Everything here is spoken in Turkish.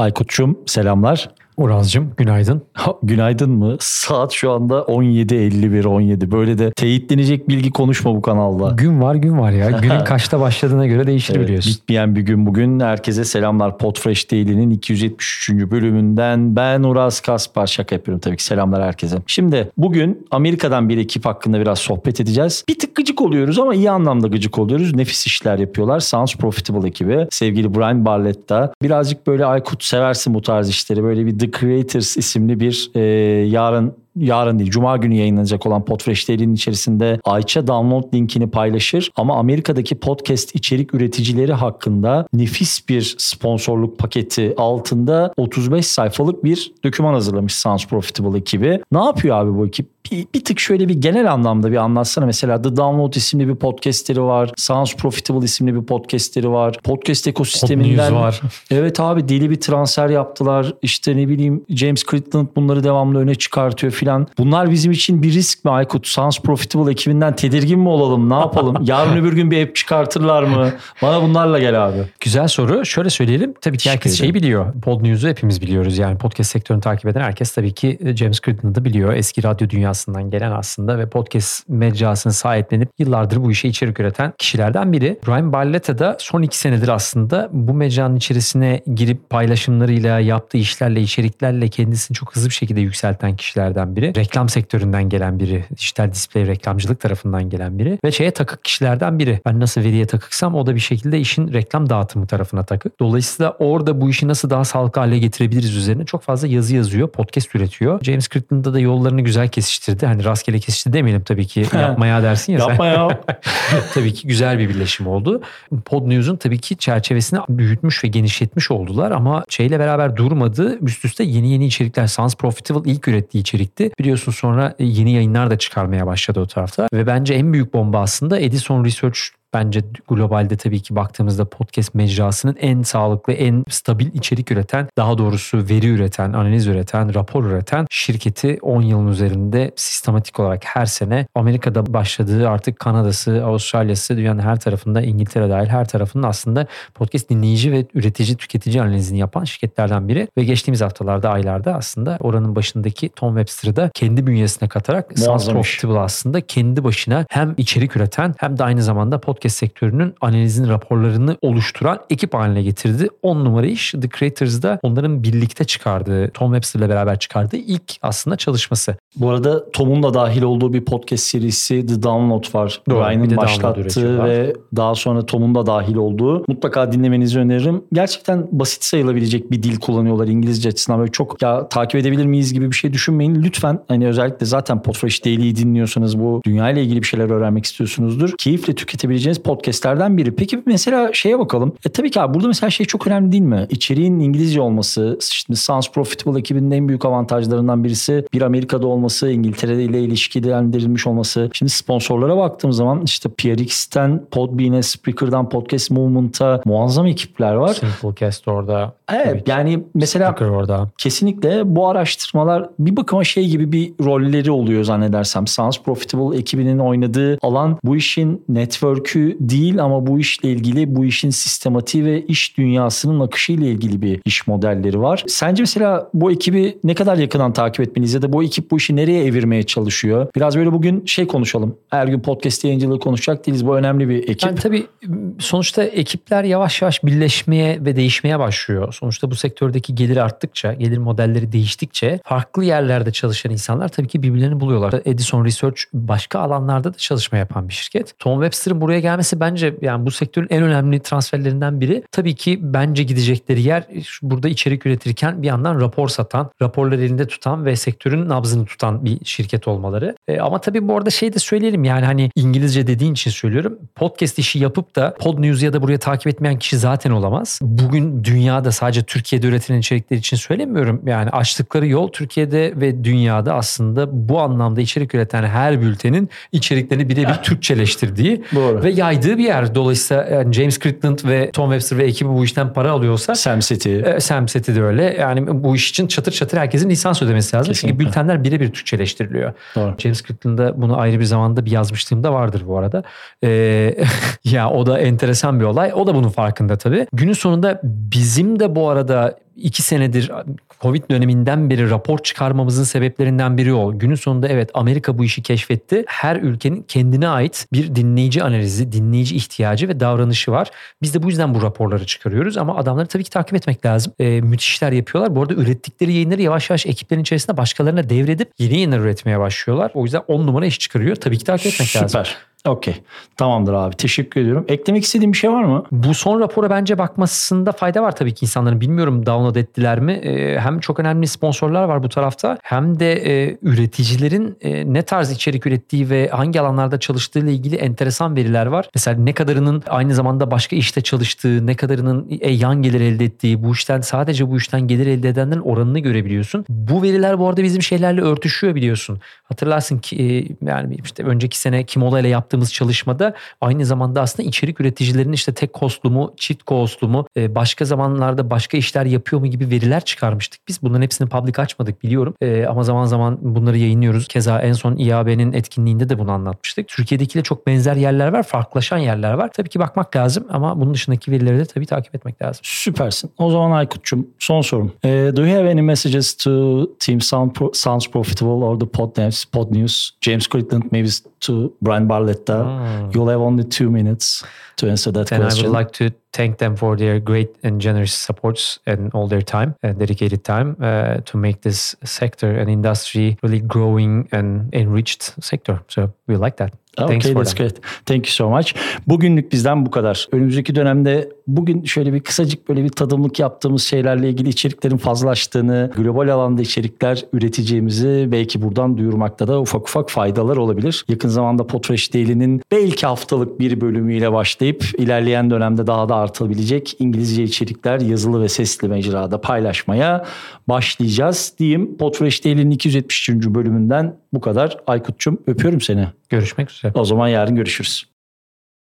Aykut'cum selamlar. Uraz'cığım günaydın. Ha, günaydın mı? Saat şu anda 17.51 17. Böyle de teyitlenecek bilgi konuşma bu kanalda. Gün var gün var ya. Günün kaçta başladığına göre değişir Evet, biliyorsun. bitmeyen bir gün bugün. Herkese selamlar. Podfresh Daily'nin 273. bölümünden ben Uraz Kaspar. Şaka yapıyorum tabii ki. Selamlar herkese. Şimdi bugün Amerika'dan bir ekip hakkında biraz sohbet edeceğiz. Bir tık gıcık oluyoruz ama iyi anlamda gıcık oluyoruz. Nefis işler yapıyorlar. Sounds Profitable ekibi. Sevgili Brian Barletta. Birazcık böyle Aykut seversin bu tarz işleri. Böyle bir Creators isimli bir e, yarın yarın değil Cuma günü yayınlanacak olan Podfresh Daily'nin içerisinde Ayça download linkini paylaşır. Ama Amerika'daki podcast içerik üreticileri hakkında nefis bir sponsorluk paketi altında 35 sayfalık bir doküman hazırlamış Sounds Profitable ekibi. Ne yapıyor abi bu ekip? Bir, bir tık şöyle bir genel anlamda bir anlatsana. Mesela The Download isimli bir podcastleri var. Sounds Profitable isimli bir podcastleri var. Podcast ekosisteminden var. Evet abi deli bir transfer yaptılar. İşte ne bileyim James Critland bunları devamlı öne çıkartıyor filan. Bunlar bizim için bir risk mi Aykut? Sans Profitable ekibinden tedirgin mi olalım? Ne yapalım? Yarın öbür gün bir app çıkartırlar mı? Bana bunlarla gel abi. Güzel soru. Şöyle söyleyelim. Tabii ki herkes şeyi biliyor. Pod News'u hepimiz biliyoruz. Yani podcast sektörünü takip eden herkes tabii ki James Crittenden'ı biliyor. Eski radyo dünyasından gelen aslında ve podcast mecrasını sahiplenip yıllardır bu işe içerik üreten kişilerden biri. Brian Barletta da son iki senedir aslında bu mecranın içerisine girip paylaşımlarıyla, yaptığı işlerle, içeriklerle kendisini çok hızlı bir şekilde yükselten kişilerden biri. Reklam sektöründen gelen biri. Dijital display reklamcılık tarafından gelen biri. Ve şeye takık kişilerden biri. Ben nasıl veriye takıksam o da bir şekilde işin reklam dağıtımı tarafına takık. Dolayısıyla orada bu işi nasıl daha sağlıklı hale getirebiliriz üzerine çok fazla yazı yazıyor. Podcast üretiyor. James Crittenden'da da yollarını güzel kesiştirdi. Hani rastgele kesişti demeyelim tabii ki. Yapmaya dersin ya sen. Yapma ya. tabii ki güzel bir birleşim oldu. Pod News'un tabii ki çerçevesini büyütmüş ve genişletmiş oldular ama şeyle beraber durmadı. Üst üste yeni yeni içerikler. Sans Profitable ilk ürettiği içerikti. Biliyorsun sonra yeni yayınlar da çıkarmaya başladı o tarafta. Ve bence en büyük bomba aslında Edison Research bence globalde tabii ki baktığımızda podcast mecrasının en sağlıklı, en stabil içerik üreten, daha doğrusu veri üreten, analiz üreten, rapor üreten şirketi 10 yılın üzerinde sistematik olarak her sene Amerika'da başladığı artık Kanada'sı, Avustralya'sı dünyanın her tarafında İngiltere dahil her tarafının aslında podcast dinleyici ve üretici, tüketici analizini yapan şirketlerden biri ve geçtiğimiz haftalarda, aylarda aslında oranın başındaki Tom Webster'ı da kendi bünyesine katarak Sans. Profitable aslında kendi başına hem içerik üreten hem de aynı zamanda podcast sektörünün analizin raporlarını oluşturan ekip haline getirdi. 10 numara iş The Creators'da onların birlikte çıkardığı, Tom Webster'la beraber çıkardığı ilk aslında çalışması. Bu arada Tom'un da dahil olduğu bir podcast serisi The Download var. Doğru, Ryan'ın başlattığı ve daha sonra Tom'un da dahil olduğu. Mutlaka dinlemenizi öneririm. Gerçekten basit sayılabilecek bir dil kullanıyorlar İngilizce açısından. Böyle çok ya takip edebilir miyiz gibi bir şey düşünmeyin. Lütfen hani özellikle zaten Podfresh Daily'yi dinliyorsanız bu dünya ile ilgili bir şeyler öğrenmek istiyorsunuzdur. Keyifle tüketebileceğiniz podcastlerden biri. Peki mesela şeye bakalım. E tabii ki abi burada mesela şey çok önemli değil mi? İçeriğin İngilizce olması, şimdi Sounds Profitable ekibinin en büyük avantajlarından birisi bir Amerika'da olması, İngiltere ile ilişkilendirilmiş olması. Şimdi sponsorlara baktığım zaman işte PRX'ten Podbean'e, Spreaker'dan Podcast Movement'a muazzam ekipler var. Simplecast orada. Evet Tabii ki. yani mesela orada. Kesinlikle bu araştırmalar bir bakıma şey gibi bir rolleri oluyor zannedersem. Sounds Profitable ekibinin oynadığı alan bu işin network'ü değil ama bu işle ilgili bu işin sistematiği ve iş dünyasının akışıyla ilgili bir iş modelleri var. Sence mesela bu ekibi ne kadar yakından takip etmeliyiz ya da bu ekip bu işi nereye evirmeye çalışıyor? Biraz böyle bugün şey konuşalım. Her gün podcast yayıncılığı konuşacak değiliz. Bu önemli bir ekip. Yani tabii sonuçta ekipler yavaş yavaş birleşmeye ve değişmeye başlıyor. Sonuçta bu sektördeki gelir arttıkça, gelir modelleri değiştikçe farklı yerlerde çalışan insanlar tabii ki birbirlerini buluyorlar. Edison Research başka alanlarda da çalışma yapan bir şirket. Tom Webster'ın buraya gelmesi bence yani bu sektörün en önemli transferlerinden biri. Tabii ki bence gidecekleri yer burada içerik üretirken bir yandan rapor satan, raporları elinde tutan ve sektörün nabzını tutan bir şirket olmaları. E, ama tabii bu arada şey de söyleyelim yani hani İngilizce dediğin için söylüyorum. Podcast işi yapıp da Pod News ya da buraya takip etmeyen kişi zaten olamaz. Bugün dünyada sadece Türkiye'de üretilen içerikler için söylemiyorum. Yani açtıkları yol Türkiye'de ve dünyada aslında bu anlamda içerik üreten her bültenin içeriklerini birebir Türkçeleştirdiği Doğru. ve yaydığı bir yer. Dolayısıyla yani James Critland ve Tom Webster ve ekibi bu işten para alıyorsa Sam City. e, Sam Seti de öyle. Yani bu iş için çatır çatır herkesin lisans ödemesi lazım. Kesinlikle. Çünkü bültenler birebir Türkçeleştiriliyor. Doğru. James Critland'da bunu ayrı bir zamanda bir yazmışlığım da vardır bu arada. Ee, ya o da enteresan bir olay. O da bunun farkında tabii. Günün sonunda bizim de bu arada iki senedir Covid döneminden beri rapor çıkarmamızın sebeplerinden biri o. Günün sonunda evet Amerika bu işi keşfetti. Her ülkenin kendine ait bir dinleyici analizi, dinleyici ihtiyacı ve davranışı var. Biz de bu yüzden bu raporları çıkarıyoruz ama adamları tabii ki takip etmek lazım. Ee, müthiş işler yapıyorlar. Bu arada ürettikleri yayınları yavaş yavaş ekiplerin içerisinde başkalarına devredip yeni yayınlar üretmeye başlıyorlar. O yüzden 10 numara iş çıkarıyor. Tabii ki takip etmek Süper. lazım. Süper. Okey. Tamamdır abi. Teşekkür ediyorum. Eklemek istediğin bir şey var mı? Bu son rapora bence bakmasında fayda var tabii ki insanların. Bilmiyorum download ettiler mi? Ee, hem çok önemli sponsorlar var bu tarafta hem de e, üreticilerin e, ne tarz içerik ürettiği ve hangi alanlarda çalıştığı ile ilgili enteresan veriler var. Mesela ne kadarının aynı zamanda başka işte çalıştığı, ne kadarının e, yan gelir elde ettiği, bu işten sadece bu işten gelir elde edenlerin oranını görebiliyorsun. Bu veriler bu arada bizim şeylerle örtüşüyor biliyorsun. Hatırlarsın ki e, yani işte önceki sene Kimola ile yaptığımız çalışmada aynı zamanda aslında içerik üreticilerinin işte tek kostlu mu, çift kostlu mu, e, başka zamanlarda başka işler yapıyor mu gibi veriler çıkarmıştık. Biz bunların hepsini public açmadık biliyorum. E, ama zaman zaman bunları yayınlıyoruz. Keza en son İAB'nin etkinliğinde de bunu anlatmıştık. Türkiye'dekiyle çok benzer yerler var, farklılaşan yerler var. Tabii ki bakmak lazım ama bunun dışındaki verileri de tabii takip etmek lazım. Süpersin. O zaman Aykut'cum son sorum. Eh, do you have any messages to Team Sound Pro- Sounds Profitable or the Pod News, Pod News? James Crittland, maybe to Brian Barletta. You'll have only two minutes to answer that I question. would like to thank them for their great and generous supports and all their time, and dedicated time uh, to make this sector and industry really growing and enriched sector. So we like that. Thanks Okay, for that's great. Thank you so much. Bugünlük bizden bu kadar. Önümüzdeki dönemde bugün şöyle bir kısacık böyle bir tadımlık yaptığımız şeylerle ilgili içeriklerin fazlalaştığını, global alanda içerikler üreteceğimizi belki buradan duyurmakta da ufak ufak faydalar olabilir. Yakın zamanda Potreş Daily'nin belki haftalık bir bölümüyle başlayıp ilerleyen dönemde daha da artabilecek İngilizce içerikler yazılı ve sesli mecrada paylaşmaya başlayacağız diyeyim. Potreş Daily'nin 273. bölümünden bu kadar. Aykut'cum öpüyorum seni. Görüşmek üzere. O zaman yarın görüşürüz.